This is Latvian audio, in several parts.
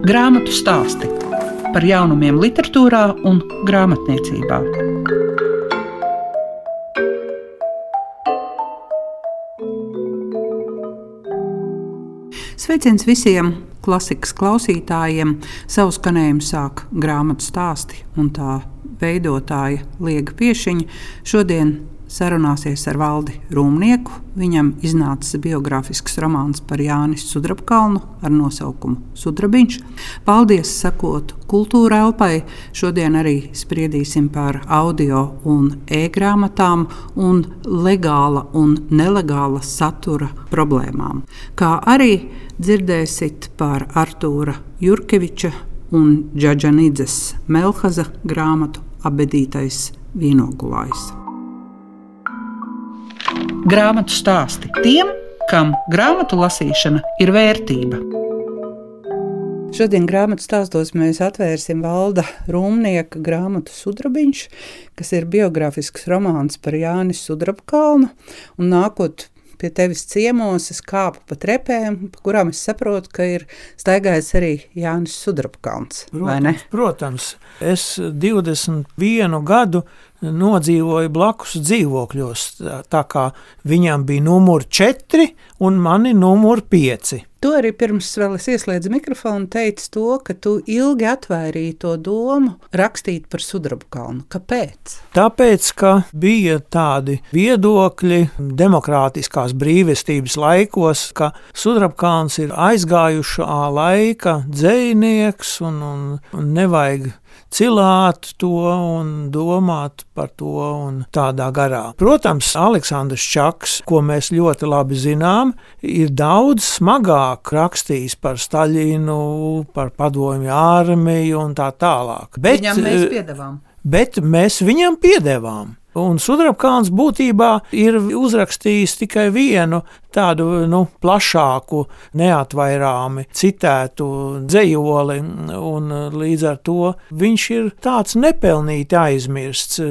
Grāmatu stāsti par jaunumiem, literatūrā un grāmatniecībā. Sveiciens visiem klasikas klausītājiem! Savu skanējumu sāk grāmatu stāsti un tā veidotāja Liega Piešiņa. Šodien sarunāsies ar Valdi Rūmnieku. Viņam iznācis biogrāfisks romāns par Jānis Sudrabkalnu ar nosaukumu Sudrabiņš. Paldies sakot kultūra elpai. Šodien arī spriedīsim par audio un e-grāmatām un legāla un nelegāla satura problēmām. Kā arī dzirdēsit par Artūra Jurkeviča un Džaģanidzes Melhaza grāmatu Abedītais vienogulājs. Grāmatu stāsti tiem, kam grāmatu lasīšana ir vērtība. Šodien grāmatu stāstos mēs atvērsim valda Rūmnieka grāmatu Sudrabiņš, kas ir biogrāfisks romāns par Jānis Sudrabkalnu. Nākot pie tevis ciemos, es kāpu pa trepēm, pa kurām es saprotu, ka ir staigājis arī Jānis Sudrabkalns. Protams, protams, es 21 gadu nodzīvoju blakus dzīvokļos, tā kā viņam bija numur 4 un mani numur 5. Tu arī pirms vēl es ieslēdzu mikrofonu teici to, ka tu ilgi atvairīji to domu rakstīt par sudraba kalnu. Kāpēc? Tāpēc, ka bija tādi viedokļi demokrātiskās brīvestības laikos, ka sudraba kalns ir aizgājušā laika dzējnieks un, un, un nevajag cilāt to un domāt par to un tādā garā. Protams, Aleksandrs Čaks, ko mēs ļoti labi zinām, ir daudz smagāk rakstījis par Staļinu, par padomju armiju un tā tālāk. Bet, Viņam mēs piedevām. Bet mēs viņam piedevām. Un Sudrabkāns būtībā ir uzrakstījis tikai vienu tādu nu, plašāku, neatvairāmi citētu dzējoli, un līdz ar to viņš ir tāds nepelnīti aizmirsts.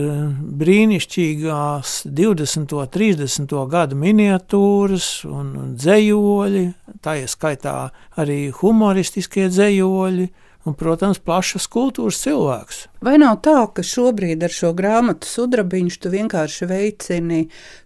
Brīnišķīgās 20. un 30. gadu miniatūras un dzējoļi, tā ieskaitā arī humoristiskie dzējoļi un, protams, plašas kultūras cilvēks. Vai nav tā, ka šobrīd ar šo grāmatu sudrabiņš tu vienkārši veicini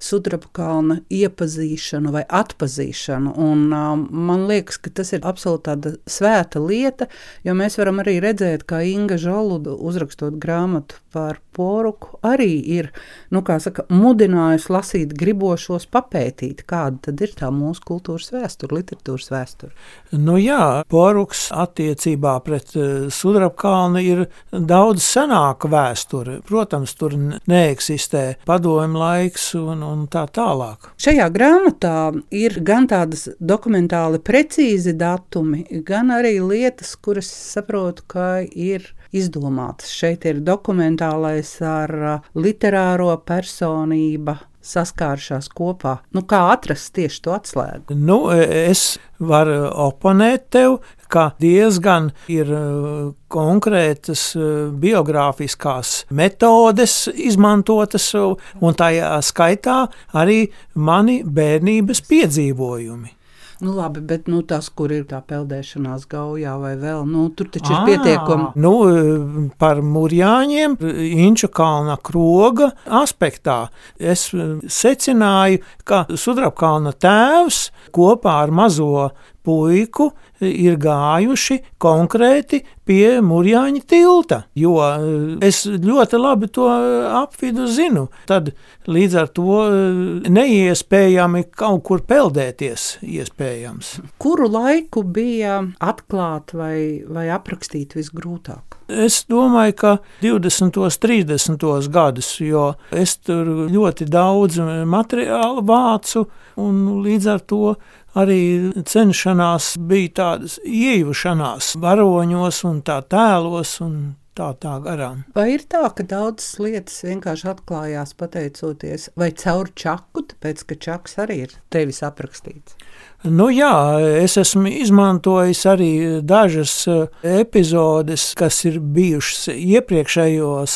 sudraba kalna iepazīšanu vai atpazīšanu? Un, um, man liekas, ka tas ir absolūti tāda svēta lieta, jo mēs varam arī redzēt, kā Inga Žaluda uzrakstot grāmatu par poruku arī ir, nu kā saka, mudinājusi lasīt gribošos papētīt, kāda tad ir tā mūsu kultūras vēsture, literatūras vēsture. Nu jā, poruks attiecībā pret uh, sudraba kalnu ir daudz senāka vēsture. Protams, tur neeksistē padomju laiks un, un tā tālāk. Šajā grāmatā ir gan tādas dokumentāli precīzi datumi, gan arī lietas, kuras saprotu, ka ir izdomātas. Šeit ir dokumentālais ar literāro personību saskārušās kopā. Nu, kā atrast tieši to atslēgu? Nu, es varu oponēt tev, ka diezgan ir uh, konkrētas uh, biogrāfiskās metodes izmantotas, un tajā skaitā arī mani bērnības piedzīvojumi. Nu, labi, bet nu, tas, kur ir tā peldēšanās gaujā vai vēl, nu, tur taču ir pietiekami. Nu, par mūrjāņiem, Inča kalna kroga aspektā es secināju, ka Sudrabkalna tēvs kopā ar mazo puiku ir gājuši konkrēti pie Mūrjāņa tilta. Jo eh, es ļoti labi to apvidu zinu. Tad līdz ar to neiespējami kaut kur peldēties. Iespējams. Kuru laiku bija atklāt vai, vai aprakstīt visgrūtāk? Es domāju, ka 20. un 30. gadus, jo es tur ļoti daudz materiālu vācu, un līdz ar to arī cenšanās bija tādas iejušanās varoņos un tā tēlos. Un tā, tā garām. Vai ir tā, ka daudzas lietas vienkārši atklājās pateicoties vai caur čaku, tāpēc ka čaks arī ir tevis aprakstīts? Nu, jā, es esmu izmantojis arī dažas eh, epizodes, kas ir bijušas iepriekšējos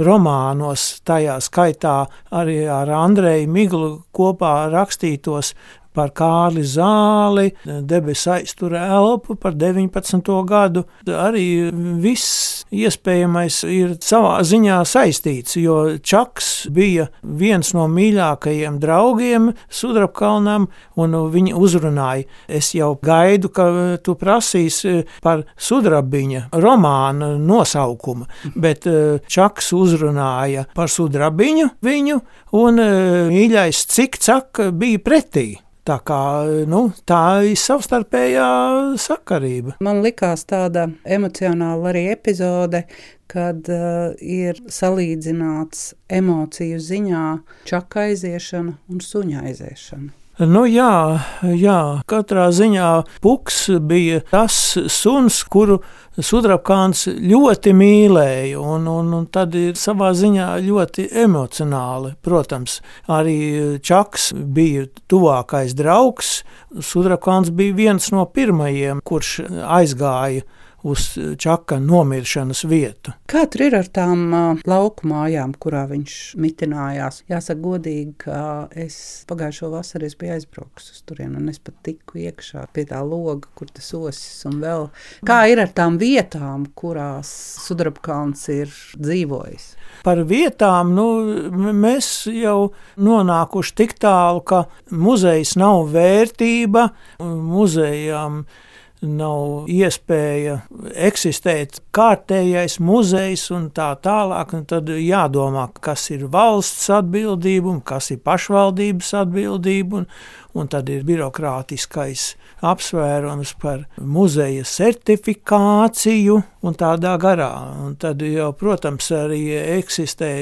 romānos, tajā skaitā arī ar Andreju Miglu kopā rakstītos par Kārli Zāli, debesu aizturē elpu par 19. gadu. Arī viss iespējamais ir savā ziņā saistīts, jo Čaks bija viens no mīļākajiem draugiem Sudrabkalnam, un viņi uzrunāja. Es jau gaidu, ka tu prasīsi par Sudrabiņa romāna nosaukumu, bet eh, Čaks uzrunāja par Sudrabiņu viņu, un eh, mīļais cik cak bija pretī. Tā kā nu, tā ir savstarpējā sakarība. Man likās tāda emocionāla arī epizode, kad uh, ir salīdzināts emociju ziņā čaka aiziešana un suņa aiziešana. Nu, jā, jā, katrā ziņā puks bija tas suns, kuru sudrabkāns ļoti mīlēja. Un, un, un tad ir savā ziņā ļoti emocionāli. Protams, arī Čaks bija tuvākais draugs. Sudrabkāns bija viens no pirmajiem, kurš aizgāja uz Čaka nomiršanas vietu. Kā tur ir ar tām uh, lauku mājām, kurā viņš mitinājās? Jāsaka, godīgi, ka es pagājušo vasaru es biju aizbraucis uz turieni, un es pat tiku iekšā pie tā loga, kur tas osis un vēl. Kā ir ar tām vietām, kurās Sudrabkalns ir dzīvojis? Par vietām nu, mēs jau nonākuši tik tālu, ka muzejs nav vērtība muzejām nav iespēja eksistēt kārtējais muzejs un tā tālāk. Un tad jādomā, kas ir valsts atbildība un kas ir pašvaldības atbildība. Un, un tad ir birokrātiskais apsvērums par muzeja certifikāciju un tādā garā. Un tad jau, protams, arī eksistē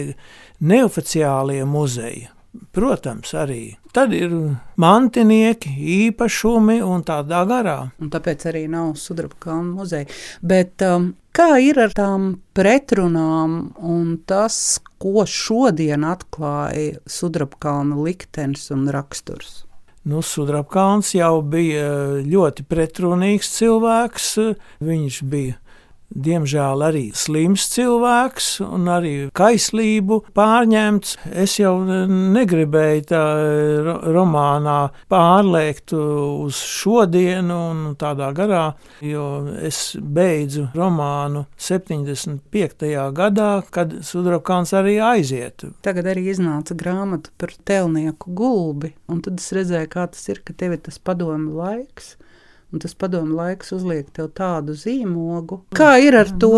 neoficiālie muzeji. Protams, arī. Tad ir mantinieki, īpašumi un tādā garā. Un tāpēc arī nav sudraba kalnu muzeja. Bet um, kā ir ar tām pretrunām un tas, ko šodien atklāja sudraba kalna liktenis un raksturs? Nu, Sudrabkalns jau bija ļoti pretrunīgs cilvēks. Viņš bija Diemžēl arī slims cilvēks un arī kaislību pārņemts. Es jau negribēju tā romānā pārliekt uz šodienu un tādā garā, jo es beidzu romānu 75. gadā, kad Sudrabkāns arī aiziet. Tagad arī iznāca grāmata par telnieku gulbi, un tad es redzēju, kā tas ir, ka tev ir tas padomu laiks Un tas padomu laiks uzliek tev tādu zīmogu. Kā ir ar to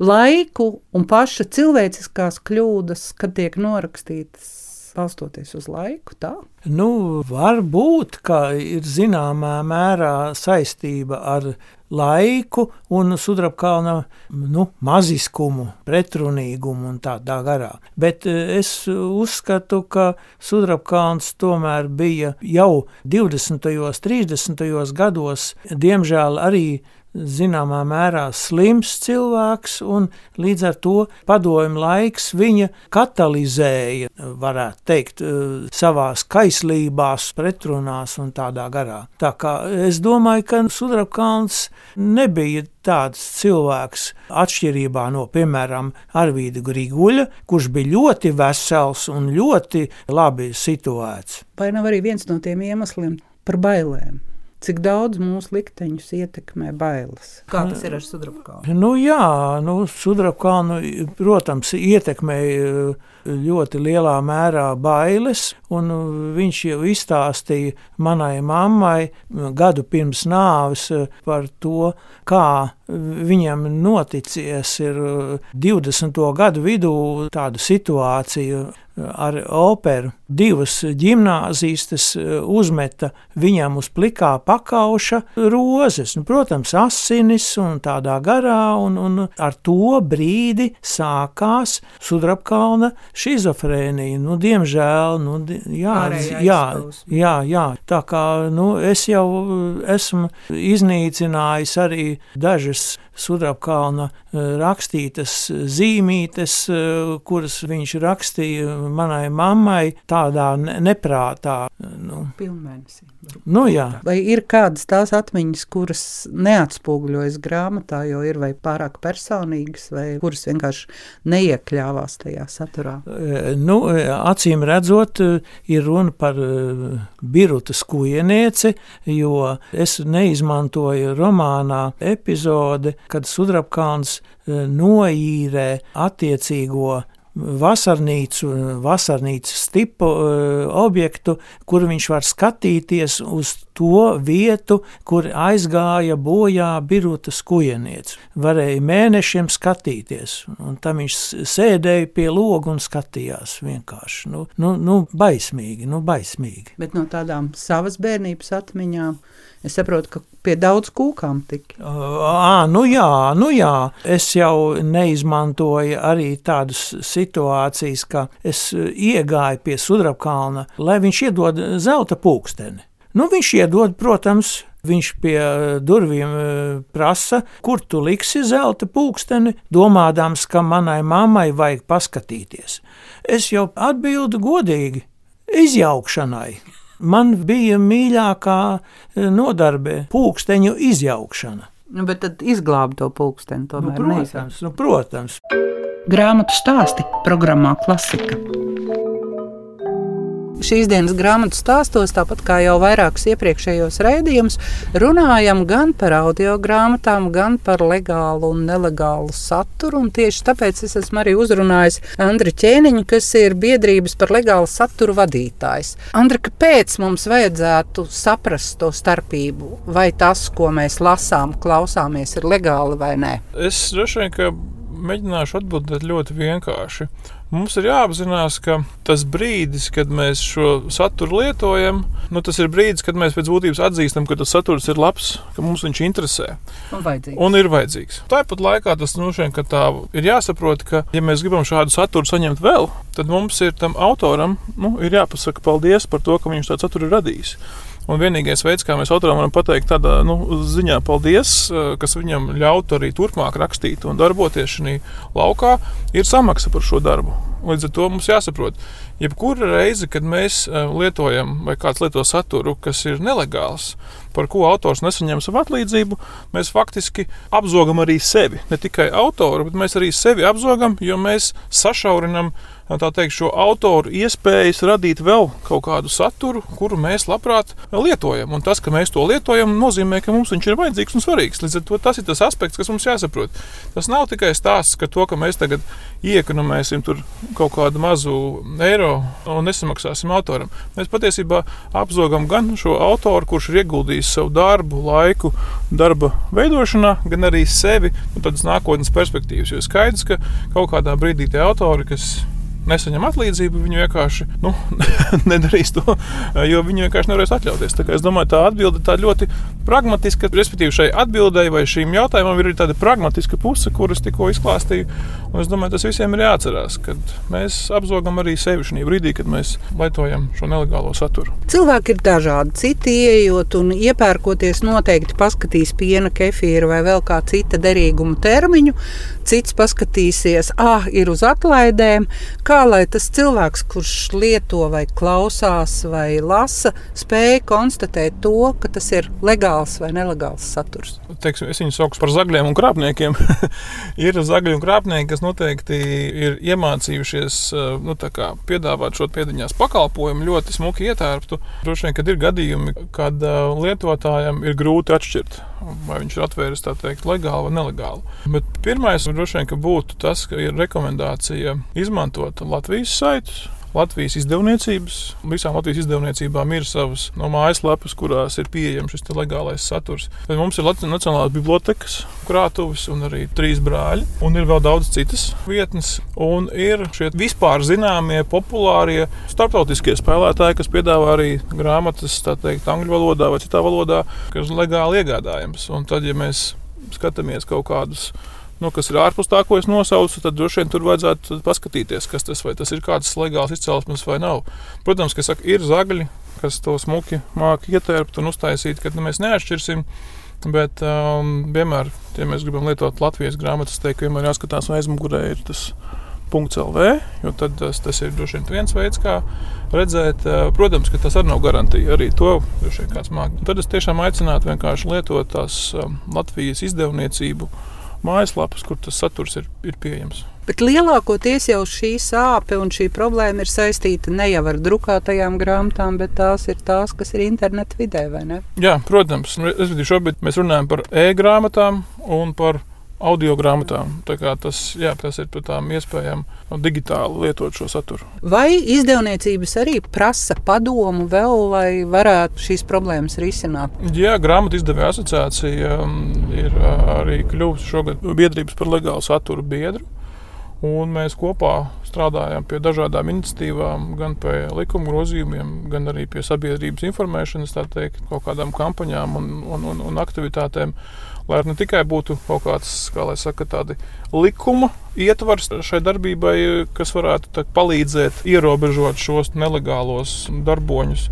laiku un paša cilvēciskās kļūdas, kad tiek norakstītas balstoties uz laiku? Tā? Nu, varbūt, ka ir zināmā mērā saistība ar laiku un sudrabkalna nu, maziskumu, pretrunīgumu un tādā garā. Bet eh, es uzskatu, ka sudrabkalns tomēr bija jau 20. un 30. gados, diemžēl arī zināmā mērā slims cilvēks, un līdz ar to padomju laiks viņa katalizēja, varētu teikt, eh, savās kaislībās, pretrunās un tādā garā. Tā kā es domāju, ka Sudrabkalns nebija tāds cilvēks, atšķirībā no, piemēram, Arvīda Griguļa, kurš bija ļoti vesels un ļoti labi situēts. Vai nav arī viens no tiem iemesliem par bailēm? Cik daudz mūsu likteņus ietekmē bailes? Kā tas ir ar sudrabkānu? Nu, jā, nu, sudrabkānu, protams, ietekmē ļoti lielā mērā bailes, un viņš jau izstāstīja manai mammai gadu pirms nāves par to, kā viņam noticies ir 20. gadu vidū tāda situācija ar operu. Divas gimnāzistas uzmeta viņam uz plikā pakauša rozes, nu, protams, asinis un tādā garā, un, un ar to brīdi sākās Sudrabkalna šizofrēnija. Nu, diemžēl, nu, jā, jā, jā, jā, tā kā nu, es jau esmu iznīcinājis arī dažas Sudrabkalna rakstītas zīmītes, kuras viņš rakstīja manai mammai tādā neprātā. Nu, Pilnmēnesī. Nu, jā. vai ir kādas tās atmiņas, kuras neatspoguļojas grāmatā, jo ir vai pārāk personīgas, vai kuras vienkārši neiekļāvās tajā saturā? Nu, acīm redzot, ir runa par Biruta skujenieci, jo es neizmantoju romānā epizode, kad Sudrabkāns noīrē attiecīgo vasarnīcu, vasarnīcas tipu uh, objektu, kur viņš var skatīties uz to vietu, kur aizgāja bojā Biruta skujeniec. Varēja mēnešiem skatīties, un tam viņš sēdēja pie loga un skatījās vienkārši. Nu, nu, nu baismīgi, nu baismīgi. Bet no tādām savas bērnības atmiņām Es saprotu, ka pie daudz kūkām tik. À, nu jā, nu jā, es jau neizmantoju arī tādas situācijas, ka es iegāju pie sudrabkalna, lai viņš iedod zelta pulksteni. Nu, viņš iedod, protams, Viņš pie durvīm prasa, kur tu liksi zelta pulksteni, domādams, ka manai mammai vajag paskatīties. Es jau atbildu godīgi, izjaukšanai man bija mīļākā eh, nodarbe - pulksteņu izjaukšana. Nu, bet tad izglābt to pulksteni tomēr nu, protams, nu, protams. Grāmatu stāsti programmā Klasika. Šīs dienas grāmatu stāstos, tāpat kā jau vairākus iepriekšējos raidījumus, runājam gan par audio grāmatām, gan par legālu un nelegālu saturu. Un tieši tāpēc es esmu arī uzrunājis Andriu Ķēniņu, kas ir biedrības par legālu saturu vadītājs. Andri, kāpēc mums vajadzētu saprast to starpību? Vai tas, ko mēs lasām, klausāmies, ir legāli vai nē? Es droši vien mēģināšu atbildēt ļoti vienkārši. Mums ir jāapzinās, ka tas brīdis, kad mēs šo saturu lietojam, nu, tas ir brīdis, kad mēs pēc būtības atzīstam, ka tas saturs ir labs, ka mums viņš interesē un, vajadzīgs. un ir vajadzīgs. Tāpat laikā tas nu, šeit, ir jāsaprot, ka, ja mēs gribam šādu saturu saņemt vēl, tad mums ir tam autoram nu, ir jāpasaka paldies par to, ka viņš tādu saturu ir radījis. Un vienīgais veids, kā mēs autoram varam pateikt, tādā nu, ziņā, paldies, eh, kas viņam ļautu arī turpmāk rakstīt un darboties šajā laukā, ir samaksa par šo darbu. Līdz ar to mums jāsaprot, jebkura reize, kad mēs eh, lietojam vai kāds lieto saturu, kas ir nelegāls, par ko autors nesaņem savu atlīdzību, mēs faktiski apzogam arī sevi. Ne tikai autoru, bet mēs arī sevi apzogam, jo mēs sašaurinam teikt, šo autoru iespējas radīt vēl kaut kādu saturu, kuru mēs labprāt lietojam. Un tas, ka mēs to lietojam, nozīmē, ka mums viņš ir vajadzīgs un svarīgs. Līdz ar to tas ir tas aspekts, kas mums jāsaprot. Tas nav tikai stāsts, ka to, ka mēs tagad iekonomēsim kaut kādu mazu eiro un nesamaksāsim autoram. Mēs patiesībā apzogam gan šo autoru, kurš ir ieguldījis savu darbu, laiku, darba veidošanā, gan arī sevi un tādas nākotnes perspektīvas. Jo skaidrs, ka kaut kādā brīdī tie autori, kas nesaņem atlīdzību, viņi vienkārši nu, nedarīs to, jo viņi vienkārši nevarēs atļauties. Es domāju, tā atbilde ir ļoti pragmatiska. Respektīvi, šai atbildēji vai šīm jautājumam ir tāda pragmatiska puse, kuras tikko izklāstīju. Un es domāju, tas visiem ir jāatcerās, ka mēs apzogam arī sevi šajā brīdī, kad mēs lietojam šo nelegālo saturu. Cilvēki ir dažādi. Citi ieejot un iepērkoties, noteikti paskatīs piena, kefīra vai vēl kā cita derīguma termiņu. Cits paskatīsies, ah, ir uz atlaidēm. Kā lai tas cilvēks, kurš lieto vai klausās vai lasa, spēj konstatēt to, ka tas ir legāls vai nelegāls saturs? Teiksim, es viņus saucu par zagļiem un krāpniekiem. ir zagļi un krāpnieki, kas noteikti ir iemācījušies nu, piedāvāt šo piedaņās pakalpojumu ļoti smuki ietērptu. Droši vien, kad ir gadījumi, kad lietotājiem ir grūti atšķirt, vai viņš ir atvēris tā teikt legāli vai nelegāli. Bet pirmais droši vien būtu tas, ka ir rekomendācija izmantot Latvijas saitus Latvijas izdevniecības. Visām Latvijas izdevniecībām ir savas no mājaslapas, kurās ir pieejams šis legālais saturs. Bet mums ir Nacionālās bibliotekas, krātuves un arī trīs brāļi. Un ir vēl daudz citas vietnes. Un ir šie vispār zināmie, populārie starptautiskie spēlētāji, kas piedāvā arī grāmatas, tā teikt, angļu valodā vai citā valodā, kas ir legāli iegādājams. Un tad, ja mēs skatāmies kaut kādus nu, kas ir ārpus tā, ko es nosaucu, tad droši vien tur vajadzētu paskatīties, kas tas, tas ir, kāds legāls izcelsmes vai nav. Protams, ka saka, ir zagļi, kas to smuki māki ietērpt un uztaisīt, kad nu, mēs neatšķirsim. Bet um, vienmēr, ja mēs gribam lietot Latvijas grāmatas, tad vienmēr jāskatās, vai aizmugurē ir tas .lv, jo tas, tas ir droši vien viens veids, kā redzēt. Protams, ka tas arī nav garantija. Arī to droši vien kāds mākslinieks. Tad es tiešām aicinātu vienkārši lietot tās Latvijas izdevniecību mājaslapas, kur tas saturs ir, ir pieejams. Bet lielākoties jau šī sāpe un šī problēma ir saistīta ne jau ar drukātajām grāmatām, bet tās ir tās, kas ir interneta vidē, vai ne? Jā, protams. Šobrīd mēs runājam par e-grāmatām un par audio grāmatām. Tas, jā, tas ir tām iespējām digitāli lietot šo saturu. Vai izdevniecības arī prasa padomu vēl, lai varētu šīs problēmas risināt? Jā, grāmatu izdevēja asociācija um, ir arī kļuvusi šogad biedrības par legālu saturu biedru. Un mēs kopā strādājam pie dažādām iniciatīvām, gan pie likuma grozījumiem, gan arī pie sabiedrības informēšanas, teikt, kaut kādām kampaņām un, un, un, un aktivitātēm. Lai ne tikai būtu kaut kāds, kā lai saka, tādi likuma ietvars šai darbībai, kas varētu tā, palīdzēt ierobežot šos nelegālos darboņus,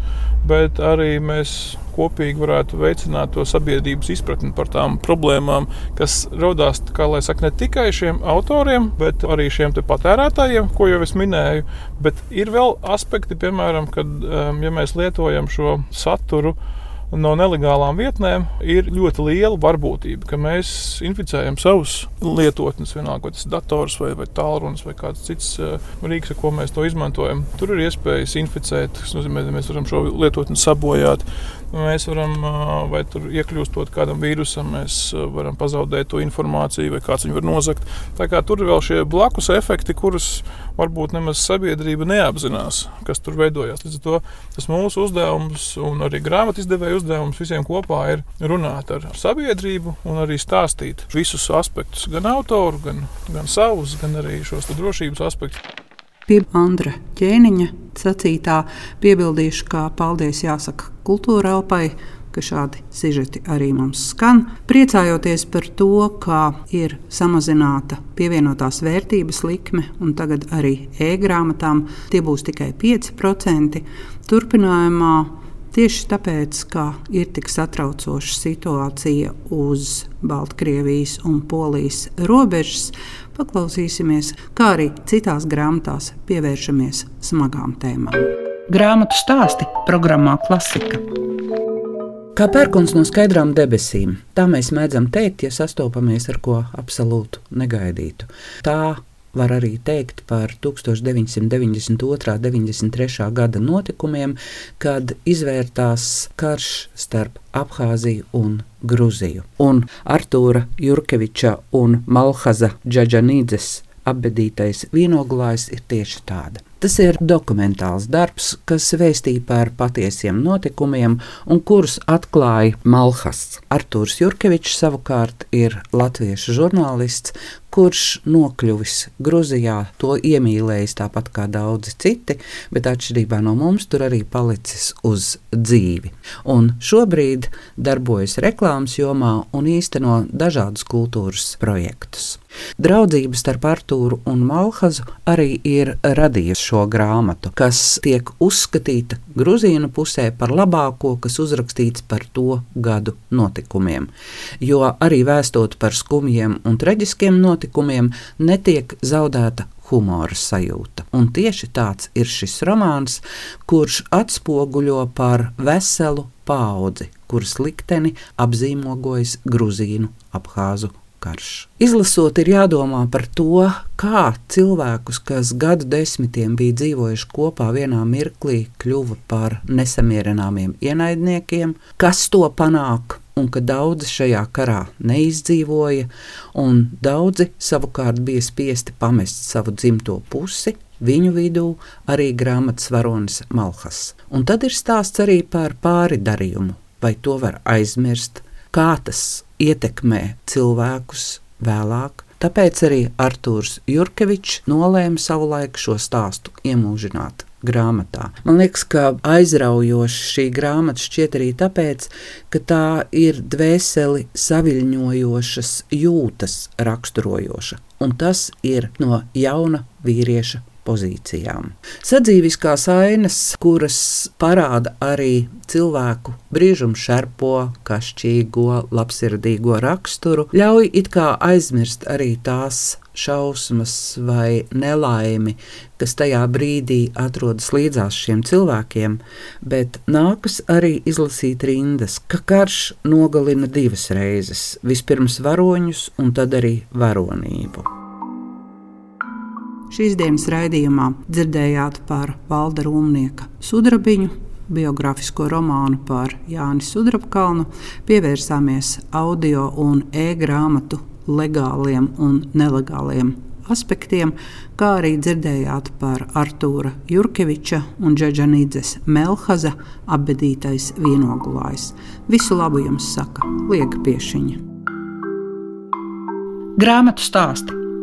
bet arī mēs kopīgi varētu veicināt to sabiedrības izpratni par tām problēmām, kas radās saka, ne tikai šiem autoriem, bet arī šiem patērētājiem, ko jau es minēju. Bet ir vēl aspekti, piemēram, kad um, ja mēs lietojam šo saturu no nelegālām vietnēm ir ļoti liela varbūtība, ka mēs inficējam savus lietotnes, vienalga, vai tas ir dators vai, vai tālrunis vai kāds cits uh, rīks, ar ko mēs to izmantojam. Tur ir iespējas inficēt, tas nozīmē, ka mēs varam šo lietotni sabojāt. Mēs varam, vai tur iekļūstot kādam vīrusam, mēs varam pazaudēt to informāciju, vai kāds viņu var nozagt. Tā kā tur ir vēl šie blakus efekti, kurus varbūt nemaz sabiedrība neapzinās, kas tur veidojās. Līdz ar to tas mūsu uzdevums un arī grāmatu izdevēja uzdevums visiem kopā ir runāt ar sabiedrību un arī stāstīt visus aspektus, gan autoru, gan, gan savus, gan arī šos drošības aspektus. Pie Andra ķēniņa sacītā piebildīšu, ka paldies jāsaka kultūra elpai, ka šādi sižeti arī mums skan. Priecājoties par to, ka ir samazināta pievienotās vērtības likme, un tagad arī e-grāmatām tie būs tikai 5%. Turpinājumā Tieši tāpēc, ka ir tik satraucoša situācija uz Baltkrievijas un Polijas robežas, paklausīsimies, kā arī citās grāmatās pievēršamies smagām tēmām. Grāmatu stāsti programmā Klasika. Kā pērkons no skaidrām debesīm, tā mēs mēdzam teikt, ja sastopamies ar ko absolūti negaidītu. Tā var arī teikt par 1992. un 93. gada notikumiem, kad izvērtās karš starp Abhāziju un Gruziju. Un Artūra Jurkeviča un Malhaza Džaģanīdzes apbedītais vīnoglājs ir tieši tāda. Tas ir dokumentāls darbs, kas vēstīja par patiesiem notikumiem un kurus atklāja Malhas. Artūrs Jurkevičs savukārt ir latviešu žurnālists, kurš nokļuvis Grūzijā, to iemīlējis tāpat kā daudzi citi, bet atšķirībā no mums tur arī palicis uz dzīvi. Un šobrīd darbojas reklāmas jomā un īsteno dažādus kultūras projektus. Draudzība starp Artūru un Malhazu arī ir radījusi šo grāmatu, kas tiek uzskatīta Gruzīnu pusē par labāko, kas uzrakstīts par to gadu notikumiem. Jo arī vēstot par skumjiem un traģiskiem notikumiem, netiek zaudēta humora sajūta. Un tieši tāds ir šis romāns, kurš atspoguļo par veselu paudzi, kuras likteni apzīmogojas Gruzīnu, Abhāzu karš. Izlasot, ir jādomā par to, kā cilvēkus, kas gadu desmitiem bija dzīvojuši kopā vienā mirklī, kļuva par nesamierināmiem ienaidniekiem, kas to panāk. Un ka daudzi šajā karā neizdzīvoja, un daudzi savukārt bija spiesti pamest savu dzimto pusi, viņu vidū arī grāmatas varonis Malhas. Un tad ir stāsts arī par pāri darījumu, vai to var aizmirst, kā tas ietekmē cilvēkus vēlāk. Tāpēc arī Arthurs Jurkevičs nolēma savulaik šo stāstu iemūžināt grāmatā. Man liekas, ka aizraujoša šī grāmata šķiet arī tāpēc, ka tā ir dvēseli saviļņojošas jūtas raksturojoša. Un tas ir no jauna vīrieša pozīcijām. Sadzīviskās ainas, kuras parāda arī cilvēku brīžumu šarpo, kašķīgo, labsirdīgo raksturu, ļauj it kā aizmirst arī tās šausmas vai nelaimi, kas tajā brīdī atrodas līdzās šiem cilvēkiem, bet nākas arī izlasīt rindas, ka karš nogalina divas reizes - vispirms varoņus un tad arī varonību. Šīs dienas raidījumā dzirdējāt par Valda Rūmnieka sudrabiņu, biogrāfisko romānu par Jāni Sudrabkalnu, pievērsāmies audio un e-grāmatu legāliem un nelegāliem aspektiem, kā arī dzirdējāt par Artūra Jurkeviča un Džeģanīdzes Melhaza apbedītais vienogulājs. Visu labu jums saka Liega Piešiņa. Grāmatu stāsti